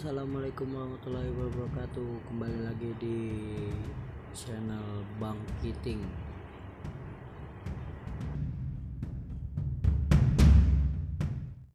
Assalamualaikum warahmatullahi wabarakatuh. Kembali lagi di channel Bang Kiting.